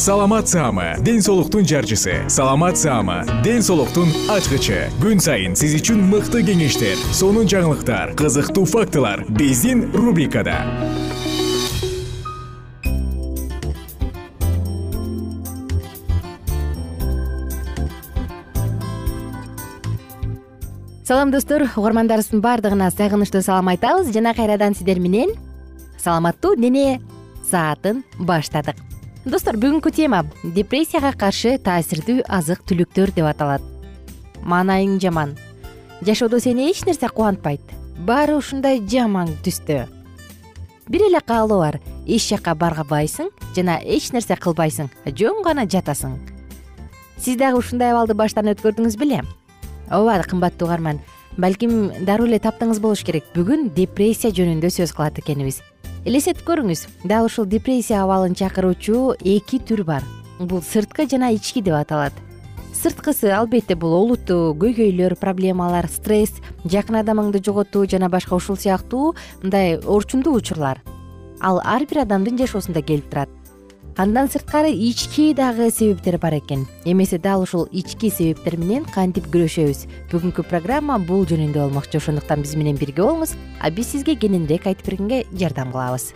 саламат саама ден соолуктун жарчысы. Саламат саама ден соолуктун ачкычы. Күн сайын сиз үчүн мыкты кеңештер сонун жаңылыктар кызыктуу фактылар биздин рубрикада. Салам достор. Угармандарыбыздын баардыгына сагынычтуу салам айтабыз. Жана кайрадан сиздер менен саламаттуу дене саатын баштадык достор бүгүнкү тема депрессияга каршы таасирдүү азык түлүктөр деп аталат. Маанайың жаман. Жашоодо сени эч нерсе кубантпайт. Баары ушундай жаман түстө. Бир эле каалоо бар. Эч жакка барбайсың жана эч нерсе кылбайсың жөн гана жатасың. Сиз дагы ушундай абалды баштан өткөрдүңүз беле? Ооба кымбаттуу угарман. Балким дароо эле таптыңыз болуш керек. Бүгүн депрессия жөнүндө сөз кылат экенбиз элестетип көрүңүз. Дал ушул депрессия абалын чакыруучу эки түр бар. Бул сырткы жана ички деп аталат. Сырткысы албетте бул олуттуу көйгөйлөр проблемалар стресс жакын адамыңды жоготуу жана башка ушул сыяктуу мындай орчундуу учурлар. Ал ар бир адамдын жашоосунда келип турат андан сырткары ички дагы себептер бар экен. Эмесе дал ушул ички себептер менен кантип күрөшөбүз? Бүгүнкү программа бул жөнүндө болмокчу. Ошондуктан биз менен бирге болуңуз а биз сизге кененирээк айтып бергенге жардам кылабыз.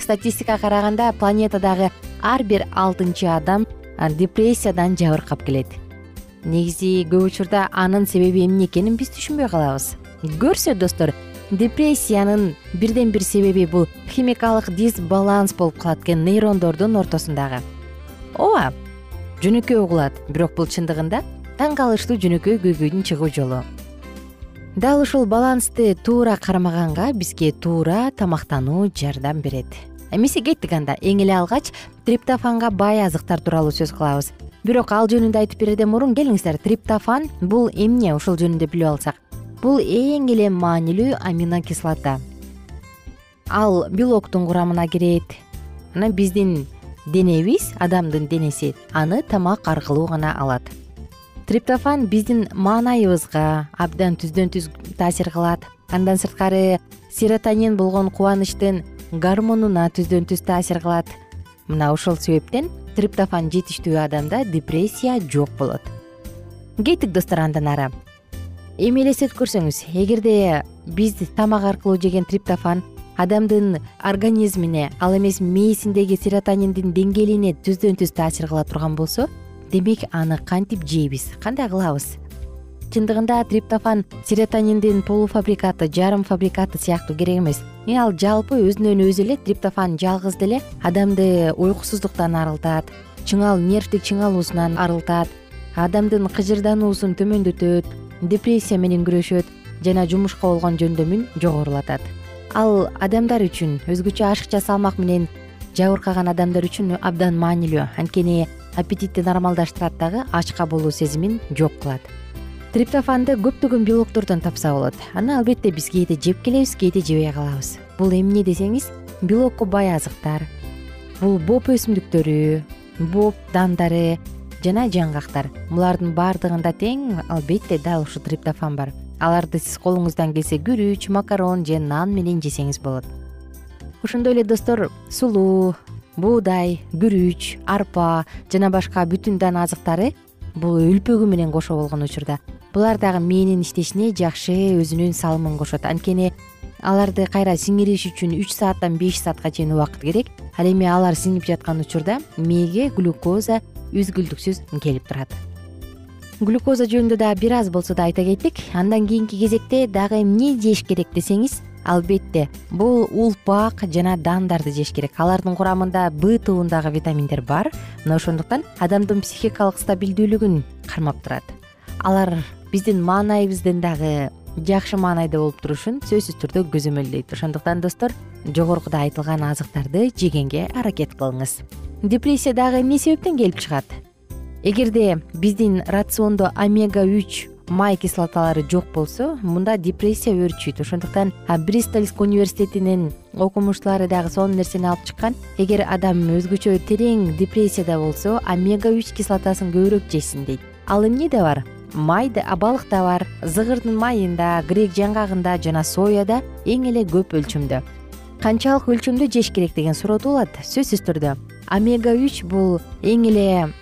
Статистикага караганда планетадагы ар бир алтынчы адам депрессиядан жабыркап келет. Негизи көп учурда анын себеби эмне экенин биз түшүнбөй калабыз. Көрсө достор депрессиянын бирден бир себеби бул химикалык дисбаланс болуп калат экен нейрондордун ортосундагы. Ооба жөнөкөй угулат бирок бул чындыгында таң калыштуу жөнөкөй көйгөйдүн чыгуу жолу. Дал ушул балансты туура кармаганга бизге туура тамактануу жардам берет. Эмесе кеттик анда эң эле алгач триптофанга бай азыктар тууралуу сөз кылабыз. Бирок ал жөнүндө айтып берерден мурун келиңиздер триптофан бул эмне? Ошол жөнүндө билип алсак бул эң эле маанилүү аминокислота. Ал белоктун курамына кирет. Анан биздин денебиз адамдын денеси аны тамак аркылуу гана алат. Триптофан биздин маанайыбызга абдан түздөн түз таасир кылат. Андан сырткары серотонин болгон кубанычтын гормонуна түздөн түз таасир кылат. Мына ошол себептен триптофан жетиштүү адамда депрессия жок болот. Кеттик достор андан ары эми элестетип көрсөңүз эгерде биз тамак аркылуу жеген триптофан адамдын организмине ал эмес мээсиндеги серотониндин деңгээлине түздөн түз таасир кыла турган болсо демек аны кантип жейбиз кандай кылабыз? Чындыгында триптофан серотониндин полуфабрикаты жарым фабрикаты сыяктуу керек эмес. Э ал жалпы өзүнөн өзү эле триптофан жалгыз деле адамды уйкусуздуктан арылтат чыңал нервдик чыңалуусунан арылтат адамдын кыжырдануусун төмөндөтөт депрессия менен күрөшөт жана жумушка болгон жөндөмүн жогорулатат. Ал адамдар үчүн өзгөчө ашыкча салмак менен жабыркаган адамдар үчүн абдан маанилүү. Анткени аппетитти нормалдаштырат дагы ачка болуу сезимин жок кылат. Триптофанды көптөгөн белоктордон тапса болот. Аны албетте биз кээде жеп келебиз кээде жебей калабыз. Бул эмне десеңиз белокко бай азыктар. Бул боп өсүмдүктөрү боп дандары жана жаңгактар. Булардын баардыгында тең албетте дал ушул триптофан бар. Аларды сиз колуңуздан келсе күрүч макарон же нан менен жесеңиз болот. Ошондой эле достор сулуу буудай күрүч арпа жана башка бүтүн дан азыктары бул үлпөгү менен кошо болгон учурда. Булар дагы мээнин иштешине жакшы өзүнүн салымын кошот. Анткени аларды кайра сиңириш үчүн үч сааттан беш саатка чейин убакыт керек. Ал эми алар сиңип жаткан учурда мээге глюкоза үзгүлтүксүз келип турат. Глюкоза жөнүндө дагы бир аз болсо да айта кеттик андан кийинки кезекте дагы эмне жеш керек десеңиз албетте бул улпак жана дандарды жеш керек. Алардын курамында б тобундагы витаминдер бар мына ошондуктан адамдын психикалык стабилдүүлүгүн кармап турат. Алар биздин маанайыбыздын дагы жакшы маанайда болуп турушун сөзсүз түрдө көзөмөлдөйт ошондуктан достор жогоркуда айтылган азыктарды жегенге аракет кылыңыз. Депрессия дагы эмне себептен келип чыгат? Эгерде биздин рациондо омега үч май кислоталары жок болсо мында депрессия өөрчүйт ошондуктан бристольск университетинин окумуштуулары дагы сонун нерсени алып чыккан. Эгер адам өзгөчө терең депрессияда болсо омега үч кислотасын көбүрөөк жесин дейт. Ал эмнеде бар майда балыкта бар. Зыгырдын майында грек жаңгагында жана сояда эң эле көп өлчөмдө. Канчалык өлчөмдө жеш керек деген суроо туулат сөзсүз түрдө. Омега үч бул эң эле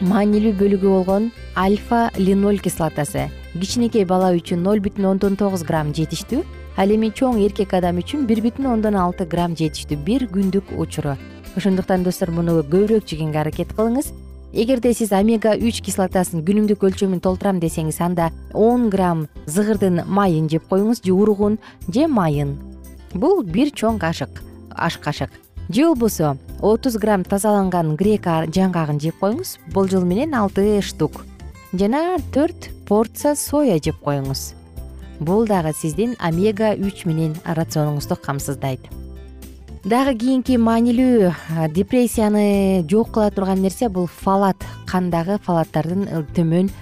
маанилүү бөлүгү болгон альфа линоль кислотасы. Кичинекей бала үчүн ноль бүтүн ондон тогуз грамм жетиштүү ал эми чоң эркек адам үчүн бир бүтүн ондон алты грамм жетиштүү бир күндүк учуру. Ошондуктан достор муну көбүрөөк жегенге аракет кылыңыз эгерде сиз омега үч кислотасын күнүмдүк өлчөмүн толтурам десеңиз анда он грамм зыгырдын майын жеп коюңуз же уругун же майын. Бул бир чоң кашык аш кашык. Же болбосо отуз грамм тазаланган грек жаңгагын жеп коюңуз болжол менен алты штук. Жана төрт порция соя жеп коюңуз. Бул дагы сиздин омега үч менен рационуңузду камсыздайт дагы кийинки маанилүү депрессияны жок кыла турган нерсе бул фалат. Кандагы фалаттардын төмөн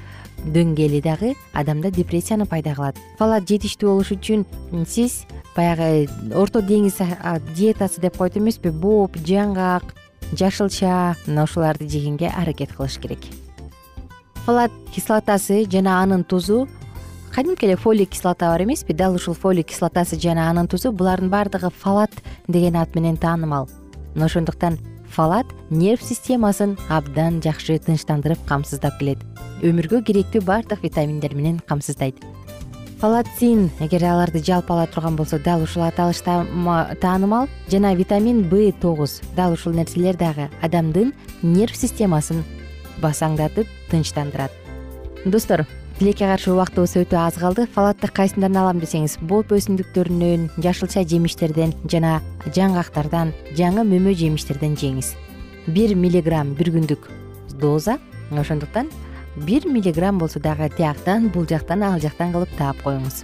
деңгээли дагы адамда депрессияны пайда кылат. Фалат жетиштүү болуш үчүн сиз баягы орто деңиз диетасы деп коет эмеспи? Боп жаңгак жашылча мына ушуларды жегенге аракет кылыш керек. Фалат кислотасы жана анын тузу кадимки эле фолий кислота бар эмеспи дал ушул фолий кислотасы жана анын тузу булардын баардыгы фалат деген ат менен таанымал. Мына ошондуктан фалат нерв системасын абдан жакшы тынчтандырып камсыздап келет. Өмүргө керектүү баардык витаминдер менен камсыздайт. Фалацин эгер аларды жалпы ала турган болсок дал ушул аталышта таанымал. Жана витамин б тогуз дал ушул нерселер дагы адамдын нерв системасын басаңдатып тынчтандырат. Достор тилекке каршы убактыбыз өтө аз калды. Фалатты кайсындан алам десеңиз боп өсүмдүктөрүнөн жашылча жемиштерден жана жаңгактардан жаңы мөмө жемиштерден жеңиз. Бир миллиграмм бир күндүк доза. Ошондуктан бир миллиграмм болсо дагы тияктан бул жактан ал жактан кылып таап коюңуз.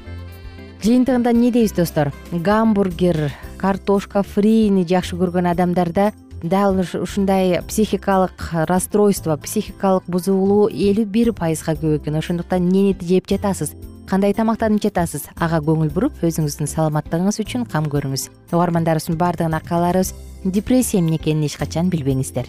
Жыйынтыгында эмне дейбиз достор? Гамбургер картошка фрини жакшы көргөн адамдарда дал ушундай психикалык расстройство психикалык бузулуу элүү бир пайызга көп экен. Ошондуктан эмнени жеп жатасыз? Кандай тамактанып жатасыз ага көңүл буруп өзүңүздүн саламаттыгыңыз үчүн кам көрүңүз. Угармандарыбыздын баардыгына кааларыбыз депрессия эмне экенин эч качан билбеңиздер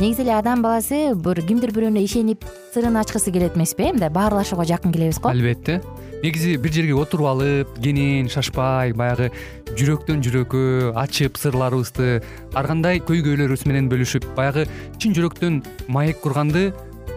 негизи эле адам баласы бир кимдир бирөөнө ишенип сырын ачкысы келет эмеспи э мындай баарлашууга жакын келебиз го. Албетте. Негизи бир жерге отуруп алып кенен шашпай баягы жүрөктөн жүрөккө ачып сырларыбызды ар кандай көйгөйлөрүбүз менен бөлүшүп баягы чын жүрөктөн маек курганды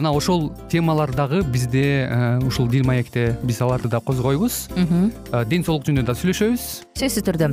мына ошол темалар дагы бизде ушул дил маекте биз аларды да козгойбуз. Ден соолук жөнүндө да сүйлөшөбүз. Сөзсүз түрдө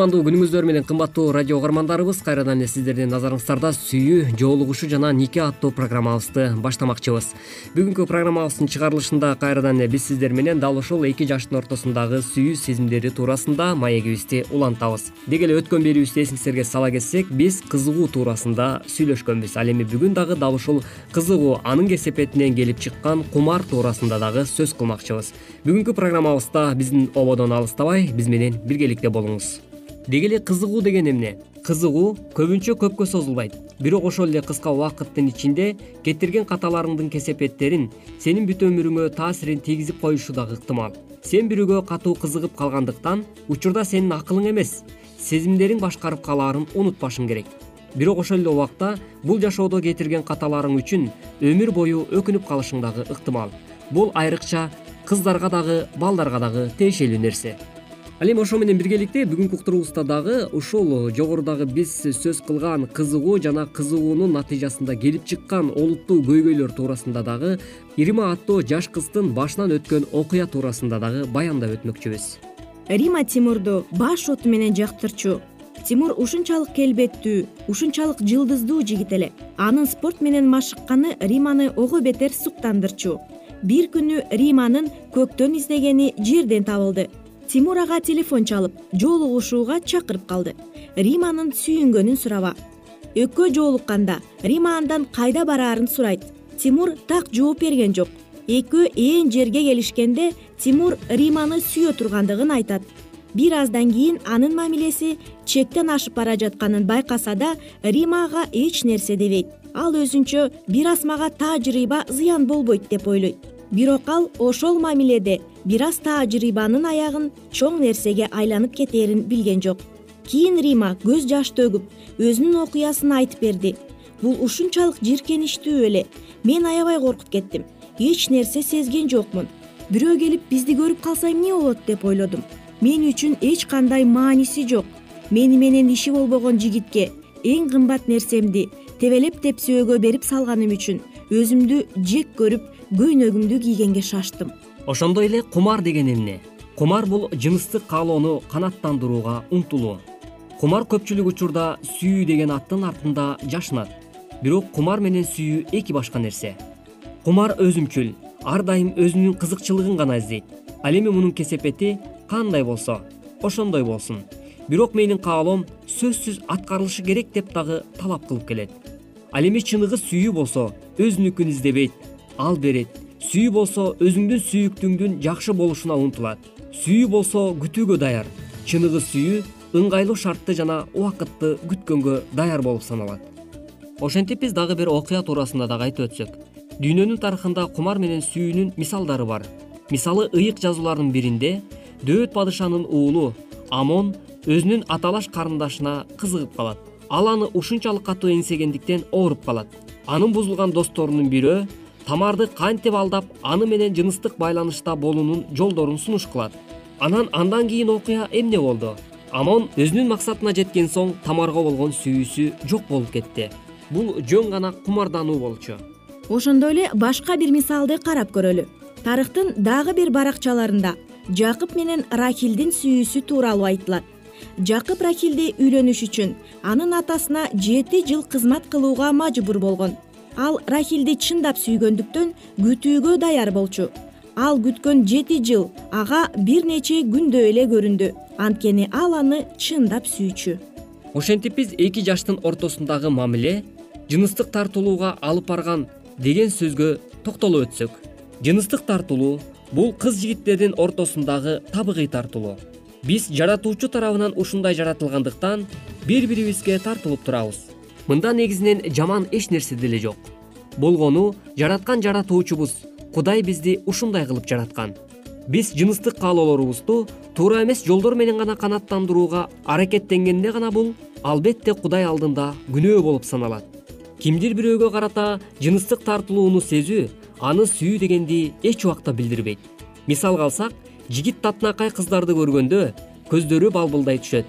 кутмандуу күнүңүздөр менен кымбаттуу радио угармандарыбыз кайрадан эле сиздердин назарыңыздарда сүйүү жоолугушуу жана нике аттуу программабызды баштамакчыбыз. Бүгүнкү программабыздын чыгарылышында кайрадан эле биз сиздер менен дал ушул эки жаштын ортосундагы сүйүү сезимдери туурасында маегибизди улантабыз. Деги эле өткөн берүүбүздү эсиңиздерге сала кетсек биз кызыгуу туурасында сүйлөшкөнбүз. Ал эми бүгүн дагы дал ушул кызыгуу анын кесепетинен келип чыккан кумар туурасында дагы сөз кылмакчыбыз. Бүгүнкү программабызда биздин ободон алыстабай биз менен биргеликте болуңуз деги эле кызыгуу деген эмне? Кызыгуу көбүнчө көпкө созулбайт. Бирок ошол эле кыска убакыттын ичинде кетирген каталарыңдын кесепеттерин сенин бүт өмүрүңө таасирин тийгизип коюшу дагы ыктымал. Сен бирөөгө катуу кызыгып калгандыктан учурда сенин акылың эмес. Сезимдериң башкарып калаарын унутпашың керек. Бирок ошол эле убакта бул жашоодо кетирген каталарың үчүн өмүр бою өкүнүп калышың дагы ыктымал. Бул айрыкча кыздарга дагы балдарга дагы тиешелүү нерсе ал эми ошо менен биргеликте бүгүнкү уктуруубузда дагы ушул жогорудагы биз сөз кылган кызыгуу жана кызыгуунун натыйжасында келип чыккан олуттуу көйгөйлөр туурасында дагы рима аттуу жаш кыздын башынан өткөн окуя туурасында дагы баяндап өтмөкчүбүз. Рима тимурду баш оту менен жактырчу. Тимур ушунчалык келбеттүү ушунчалык жылдыздуу жигит эле. Анын спорт менен машыкканы риманы ого бетер суктандырчу. Бир күнү риманын көктөн издегени жерден табылды тимур ага телефон чалып жолугушууга чакырып калды. Риманын сүйүнгөнүн сураба экөө жолукканда рима андан кайда бараарын сурайт. Тимур так жооп берген жок. Экөө ээн жерге келишкенде тимур риманы сүйө тургандыгын айтат. Бир аздан кийин анын мамилеси чектен ашып бара жатканын байкаса да рима ага эч нерсе дебейт. Ал өзүнчө бир аз мага таажрыйба зыян болбойт деп ойлойт бирок ал ошол мамиледе бир аз таажрыйбанын аягын чоң нерсеге айланып кетээрин билген жок. Кийин рима көз жаш төгүп өзүнүн окуясын айтып берди. Бул ушунчалык жийиркеничтүү эле. Мен аябай коркуп кеттим. Эч нерсе сезген жокмун. Бирөө келип бизди көрүп калса эмне болот деп ойлодум мен үчүн эч кандай мааниси жок. Мени менен иши болбогон жигитке эң кымбат нерсемди тебелеп тепсөөгө берип салганым үчүн өзүмдү жек көрүп көйнөгүмдү кийгенге шаштым. Ошондой эле кумар деген эмне. Кумар бул жыныстык каалоону канааттандырууга умтулуу. Кумар көпчүлүк учурда сүйүү деген аттын артында жашынат. Бирок кумар менен сүйүү эки башка нерсе. Кумар өзүмчүл ар дайым өзүнүн кызыкчылыгын гана издейт. Ал эми мунун кесепети кандай болсо ошондой болсун. Бирок менин каалоом сөзсүз аткарылышы керек деп дагы талап кылып келет. Ал эми чыныгы сүйүү болсо өзүнүкүн издебейт ал берет. Сүйүү болсо өзүңдүн сүйүктүүңдүн жакшы болушуна умтулат сүйүү болсо күтүүгө даяр. Чыныгы сүйүү ыңгайлуу шартты жана убакытты күткөнгө даяр болуп саналат. Ошентип биз дагы бир окуя туурасында дагы айтып өтсөк. Дүйнөнүн тарыхында кумар менен сүйүүнүн мисалдары бар. Мисалы ыйык жазуулардын биринде дөөт падышанын уулу амон өзүнүн аталаш карындашына кызыгып калат. Ал аны ушунчалык катуу эңсегендиктен ооруп калат. Анын бузулган досторунун бирөө тамарды кантип алдап аны менен жыныстык байланышта болуунун жолдорун сунуш кылат. Анан андан кийин окуя эмне болду? Амон өзүнүн максатына жеткен соң тамарга болгон сүйүүсү жок болуп кетти. Бул жөн гана кумардануу болчу. Ошондой эле башка бир мисалды карап көрөлү. Тарыхтын дагы бир баракчаларында жакып менен рахилдин сүйүүсү тууралуу айтылат. Жакып рахилди үйлөнүш үчүн анын атасына жети жыл кызмат кылууга мажбур болгон ал рахилди чындап сүйгөндүктөн күтүүгө даяр болчу. Ал күткөн жети жыл ага бир нече күндөй эле көрүндү. Анткени ал аны чындап сүйчү. Ошентип биз эки жаштын ортосундагы мамиле жыныстык тартылууга алып барган деген сөзгө токтолуп өтсөк. Жыныстык тартылуу бул кыз жигиттердин ортосундагы табигый тартылуу. Биз жаратуучу тарабынан ушундай жаратылгандыктан бири бирибизге тартылып турабыз мында негизинен жаман эч нерсе деле жок. Болгону жараткан жаратуучубуз кудай бизди ушундай кылып жараткан. Биз жыныстык каалоолорубузду туура эмес жолдор менен гана канааттандырууга аракеттенгенде гана бул албетте кудай алдында күнөө болуп саналат. Кимдир бирөөгө карата жыныстык тартылууну сезүү аны сүйүү дегенди эч убакта билдирбейт. Мисалга алсак жигит татынакай кыздарды көргөндө көздөрү балбылдай түшөт.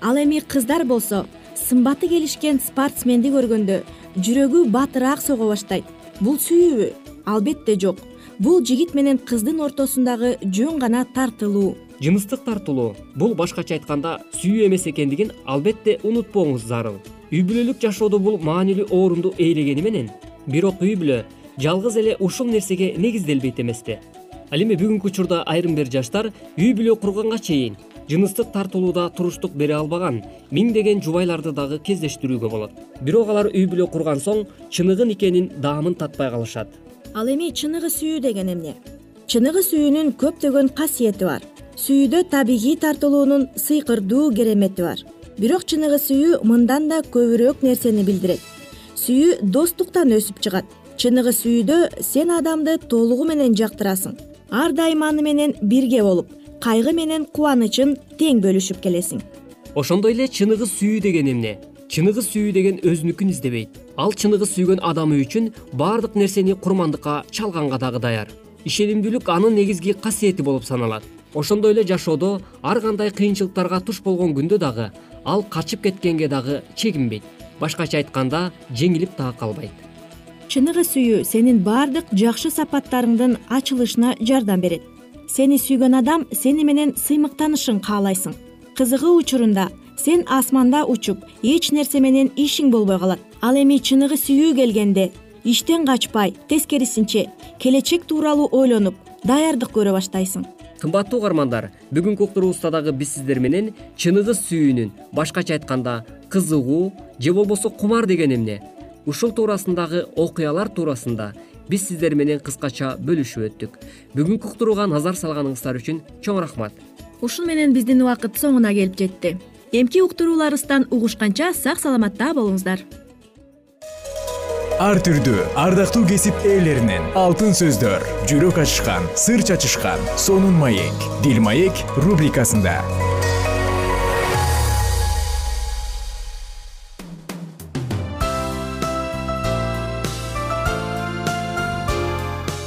Ал эми кыздар болсо сымбаты келишкен спортсменди көргөндө жүрөгү батыраак сого баштайт. Бул сүйүүбү? Албетте жок. Бул жигит менен кыздын ортосундагы жөн гана тартылуу. Жыныстык тартылуу. Бул башкача айтканда сүйүү эмес экендигин албетте унутпооңуз зарыл. Үй бүлөлүк жашоодо бул маанилүү орунду ээлегени менен. Бирок үй бүлө жалгыз эле ушул нерсеге негизделбейт эмеспи ал эми бүгүнкү учурда айрым бир жаштар үй бүлө курганга чейин жыныстык тартылууда туруштук бере албаган миңдеген жубайларды дагы кездештирүүгө болот. Бирок алар үй бүлө курган соң чыныгы никенин даамын татпай калышат. Ал эми чыныгы сүйүү деген эмне? Чыныгы сүйүүнүн көптөгөн касиети бар. Сүйүүдө табигый тартылуунун сыйкырдуу керемети бар. Бирок чыныгы сүйүү мындан да көбүрөөк нерсени билдирет. Сүйүү достуктан өсүп чыгат. Чыныгы сүйүүдө сен адамды толугу менен жактырасың. Ар дайым аны менен бирге болуп кайгы менен кубанычын тең бөлүшүп келесиң. Ошондой эле чыныгы сүйүү деген эмне. Чыныгы сүйүү деген өзүнүкүн издебейт. Ал чыныгы сүйгөн адамы үчүн баардык нерсени курмандыкка чалганга дагы даяр. Ишенимдүүлүк анын негизги касиети болуп саналат. Ошондой эле жашоодо ар кандай кыйынчылыктарга туш болгон күндө дагы ал качып кеткенге дагы чегинбейт. Башкача айтканда жеңилип дагы калбайт. Чыныгы сүйүү сенин баардык жакшы сапаттарыңдын ачылышына жардам берет сени сүйгөн адам сени менен сыймыктанышын каалайсың. Кызыгуу учурунда сен асманда учуп эч нерсе менен ишиң болбой калат. Ал эми чыныгы сүйүү келгенде иштен качпай тескерисинче келечек тууралуу ойлонуп даярдык көрө баштайсың. Кымбаттуу угармандар бүгүнкү уктуруубузда дагы биз сиздер менен чыныгы сүйүүнүн башкача айтканда кызыгуу же болбосо кумар деген эмне. Ушул туурасындагы окуялар туурасында биз сиздер менен кыскача бөлүшүп өттүк. Бүгүнкү уктурууга назар салганыңыздар үчүн чоң рахмат. Ушун менен биздин убакыт соңуна келип жетти. Эмки уктурууларыбыздан угушканча сак саламатта болуңуздар. Ар түрдүү ардактуу кесип ээлеринен алтын сөздөр жүрөк ачышкан сыр чачышкан сонун маек дил маек рубрикасында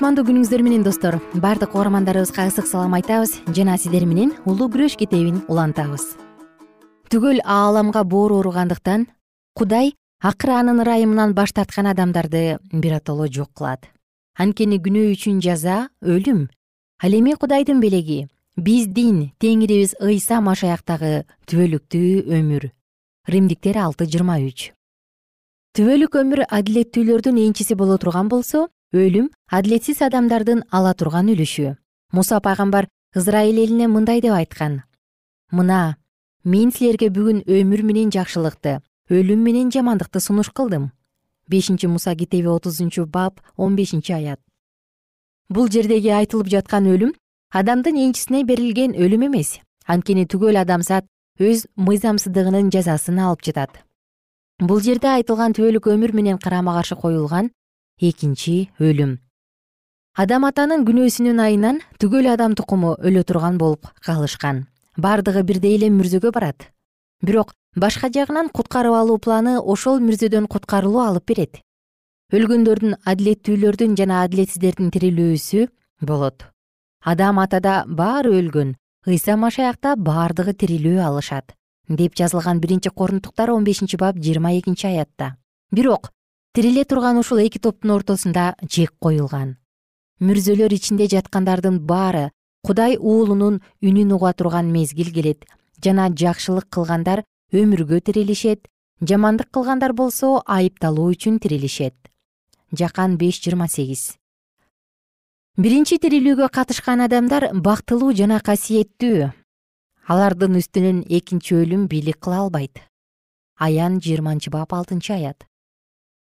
кутмандуу күнүңүздөр менен достор. Баардык угармандарыбызга ысык салам айтабыз жана сиздер менен улуу күрөш китебин улантабыз. Түгөл ааламга боору ооругандыктан кудай акыры анын ырайымынан баш тарткан адамдарды биротоло жок кылат. Анткени күнөө үчүн жаза өлүм. Ал эми кудайдын белеги биздин теңирибиз ыйса машаяктагы түбөлүктүү өмүр римдиктер алты жыйырма үч. Түбөлүк өмүр адилеттүүлөрдүн энчиси боло турган болсо өлүм адилетсиз адамдардын ала турган үлүшү муса пайгамбар ызрайыл элине мындай деп айткан. Мына мен силерге бүгүн өмүр менен жакшылыкты өлүм менен жамандыкты сунуш кылдым бешинчи муса китеби отузунчу бап он бешинчи аят. Бул жердеги айтылып жаткан өлүм адамдын энчисине берилген өлүм эмес. Анткени түгөл адамзат өз мыйзамсыздыгынын жазасын алып жатат. Бул жерде айтылган түбөлүк өмүр менен карама каршы коюлган экинчи өлүм. Адам атанын күнөөсүнүн айынан түгөл адам тукуму өлө турган болуп калышкан. Баардыгы бирдей эле мүрзөгө барат. Бирок башка жагынан куткарып алуу планы ошол мүрзөдөн куткарылуу алып берет. Өлгөндөрдүн адилеттүүлөрдүн жана адилетсиздердин тирилүүсү болот. Адам атада баары өлгөн ыйса машаякта баардыгы тирилүү алышат деп жазылган биринчи корунтуктар он бешинчи бап жыйырма экинчи аятта. Бирок тириле турган ушул эки топтун ортосунда чек коюлган. Мүрзөлөр ичинде жаткандардын баары кудай уулунун үнүн уга турган мезгил келет жана жакшылык кылгандар өмүргө тирилишет жамандык кылгандар болсо айыпталуу үчүн тирилишет. Жакан беш жыйырма сегиз. Биринчи тирилүүгө катышкан адамдар бактылуу жана касиеттүү. Алардын үстүнөн экинчи өлүм бийлик кыла албайт. Аян жыйырманчы бап алтынчы аят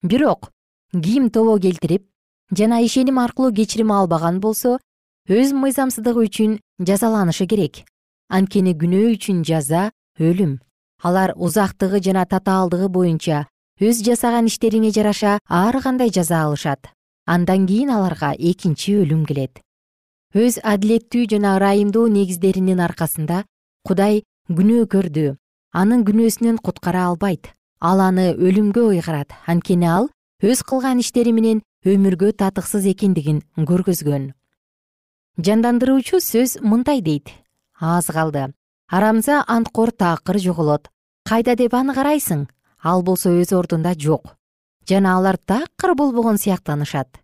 бирок ким тобо келтирип жана ишеним аркылуу кечирим албаган болсо өз мыйзамсыздыгы үчүн жазаланышы керек. Анткени күнөө үчүн жаза өлүм. Алар узактыгы жана татаалдыгы боюнча өз жасаган иштерине жараша ар кандай жаза алышат. Андан кийин аларга экинчи өлүм келет. Өз адилеттүү жана ырайымдуу негиздеринин аркасында кудай күнөөкөрдү анын күнөөсүнөн куткара албайт ал аны өлүмгө ыйгарат. Анткени ал өз кылган иштери менен өмүргө татыксыз экендигин көргөзгөн. Жандандыруучу сөз мындай дейт. Аз калды. Арамза анткор таакыр жоголот. Кайда деп аны карайсың? Ал болсо өз ордунда жок. Жана алар такыр болбогон сыяктанышат.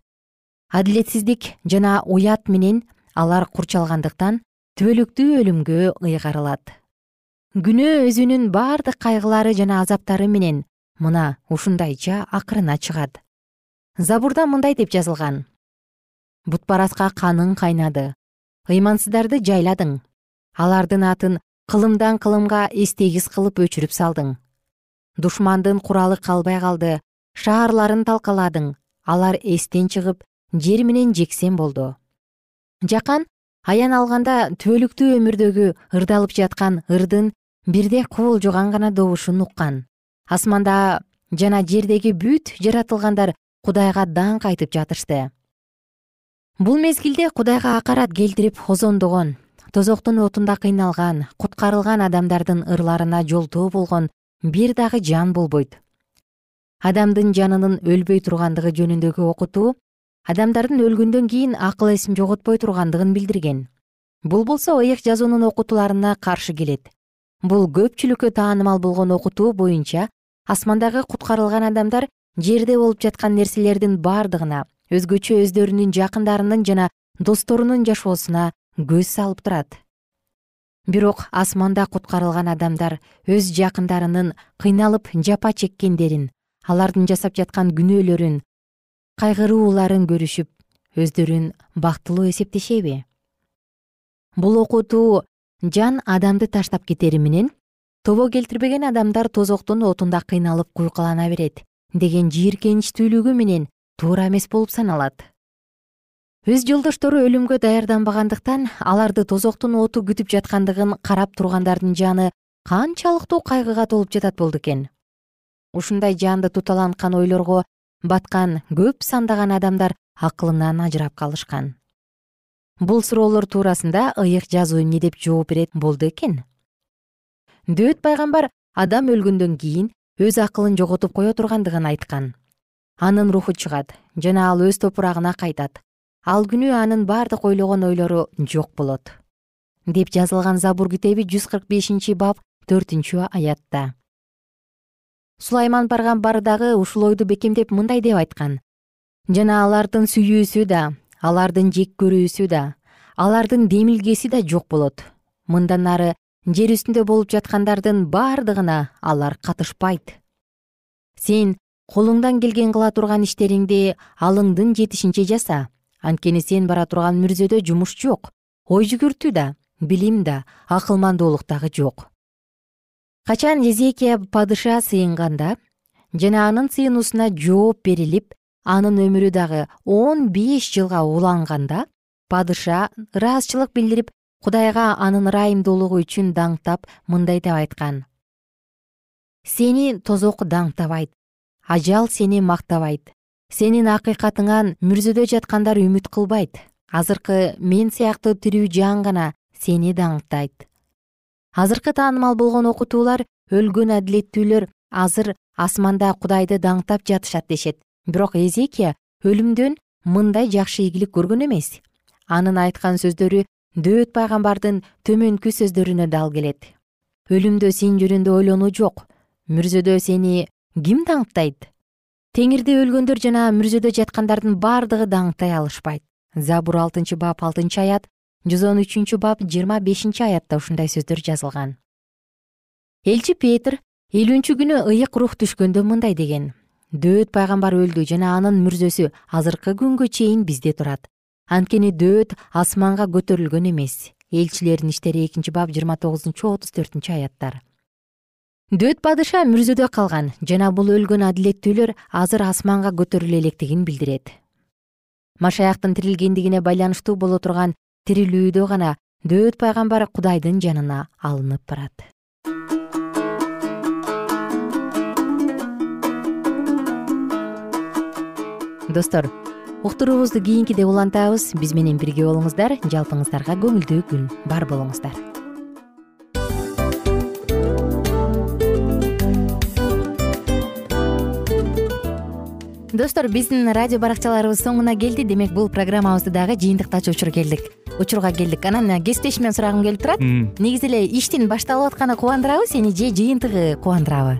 Адилетсиздик жана уят менен алар курчалгандыктан түбөлүктүү өлүмгө ыйгарылат күнөө өзүнүн баардык кайгылары жана азаптары менен мына ушундайча акырына чыгат. Забурда мындай деп жазылган. Бутбараска каның кайнады. Ыймансыздарды жайладың. Алардын атын кылымдан кылымга эстегис кылып өчүрүп салдың. Душмандын куралы калбай калды. Шаарларын талкаладың. Алар эстен чыгып жер менен жексен болду жакан аян алганда түбөлүктүү өмүрдөгү ырдалып жаткан ырдын бирде кубулжуган гана добушун уккан асманда жана жердеги бүт жаратылгандар кудайга даңк айтып жатышты. Бул мезгилде кудайга акарат келтирип озондогон тозоктун отунда кыйналган куткарылган адамдардын ырларына жолтоо болгон бир дагы жан болбойт. Адамдын жанынын өлбөй тургандыгы жөнүндөгү окутуу адамдардын өлгөндөн кийин акыл эсин жоготпой тургандыгын билдирген. Бул болсо ыйык жазуунун окутууларына каршы келет бул көпчүлүккө таанымал болгон окутуу боюнча асмандагы куткарылган адамдар жерде болуп жаткан нерселердин бардыгына өзгөчө өздөрүнүн жакындарынын жана досторунун жашоосуна көз салып турат. Бирок асманда куткарылган адамдар өз жакындарынын кыйналып жапа чеккендерин алардын жасап жаткан күнөөлөрүн кайгырууларын көрүшүп өздөрүн бактылуу эсептешеби. Бул окутуу жан адамды таштап кетери менен тобо келтирбеген адамдар тозоктун отунда кыйналып куйкалана берет деген жийиркеничтүүлүгү менен туура эмес болуп саналат. Өз жолдоштору өлүмгө даярданбагандыктан аларды тозоктун оту күтүп жаткандыгын карап тургандардын жаны канчалыктуу кайгыга толуп жатат болду экен. Ушундай жанды туталанткан ойлорго баткан көп сандаган адамдар акылынан ажырап калышкан бул суроолор туурасында ыйык жазуу эмне деп жооп берет болду экен. Дөөт пайгамбар адам өлгөндөн кийин өз акылын жоготуп кое тургандыгын айткан. Анын руху чыгат жана ал өз топурагына кайтат. Ал күнү анын бардык ойлогон ойлору жок болот. Деп жазылган забур китеби жүз кырк бешинчи бап төртүнчү аятта. Сулайман пайгамбар дагы ушул ойду бекемдеп мындай деп айткан. Жана алардын сүйүүсү да алардын жек көрүүсү да алардын демилгеси да жок болот. Мындан ары жер үстүндө болуп жаткандардын бардыгына алар катышпайт. Сен колуңдан келген кыла турган иштериңди алыңдын жетишинче жаса анткени сен бара турган мүрзөдө жумуш жок ой жүгүртүү да билим да акылмандуулук дагы жок. Качан езекия падыша сыйынганда жана анын сыйынуусуна жооп берилип анын өмүрү дагы он беш жылга уланганда падыша ыраазычылык билдирип кудайга анын ырайымдуулугу үчүн даңктап мындай деп айткан. Сени тозок даңктабайт ажал сени мактабайт сенин акыйкатыңан мүрзөдө жаткандар үмүт кылбайт. Азыркы мен сыяктуу тирүү жан гана сени даңктайт. Азыркы таанымал болгон окутуулар өлгөн адилеттүүлөр азыр асманда кудайды даңктап жатышат дешет бирок эзекия өлүмдөн мындай жакшы ийгилик көргөн эмес. Анын айткан сөздөрү дөөт пайгамбардын төмөнкү сөздөрүнө дал келет. Өлүмдө сен жөнүндө ойлонуу жок. Мүрзөдө сени ким даңктайт теңирде өлгөндөр жана мүрзөдө жаткандардын бардыгы даңктай алышпайт. Забур алтынчы бап алтынчы аят жүз он үчүнчү бап жыйырма бешинчи аятта ушундай сөздөр жазылган. Элчи петр элүүнчү күнү ыйык рух түшкөндө мындай деген дөөт пайгамбар өлдү жана анын мүрзөсү азыркы күнгө чейин бизде турат. Анткени дөөт асманга көтөрүлгөн эмес. Элчилердин иштери экинчи бап жыйырма тогузунчу отуз төртүнчү аяттар. Дөөт падыша мүрзөдө калган жана бул өлгөн адилеттүүлөр азыр асманга көтөрүлө электигин билдирет. Машаяктын тирилгендигине байланыштуу боло турган тирилүүдө гана дөөт пайгамбар кудайдын жанына алынып барат достор. Уктуруубузду кийинкиде улантабыз. Биз менен бирге болуңуздар. Жалпыңыздарга көңүлдүү күн. Бар болуңуздар. Достор биздин радио баракчаларыбыз соңуна келди. Демек бул программабызды дагы жыйынтыктачу учур келдик. Учурга келдик. Анан кесиптешимден сурагым келип турат. Негизи эле иштин башталып атканы кубандырабы сени же жыйынтыгы кубандырабы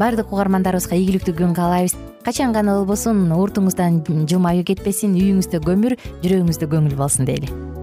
баардык угармандарыбызга ийгиликтүү күн каалайбыз. Качан гана болбосун уртуңуздан жылмаюу кетпесин үйүңүздө көмүр жүрөгүңүздө көңүл болсун дейли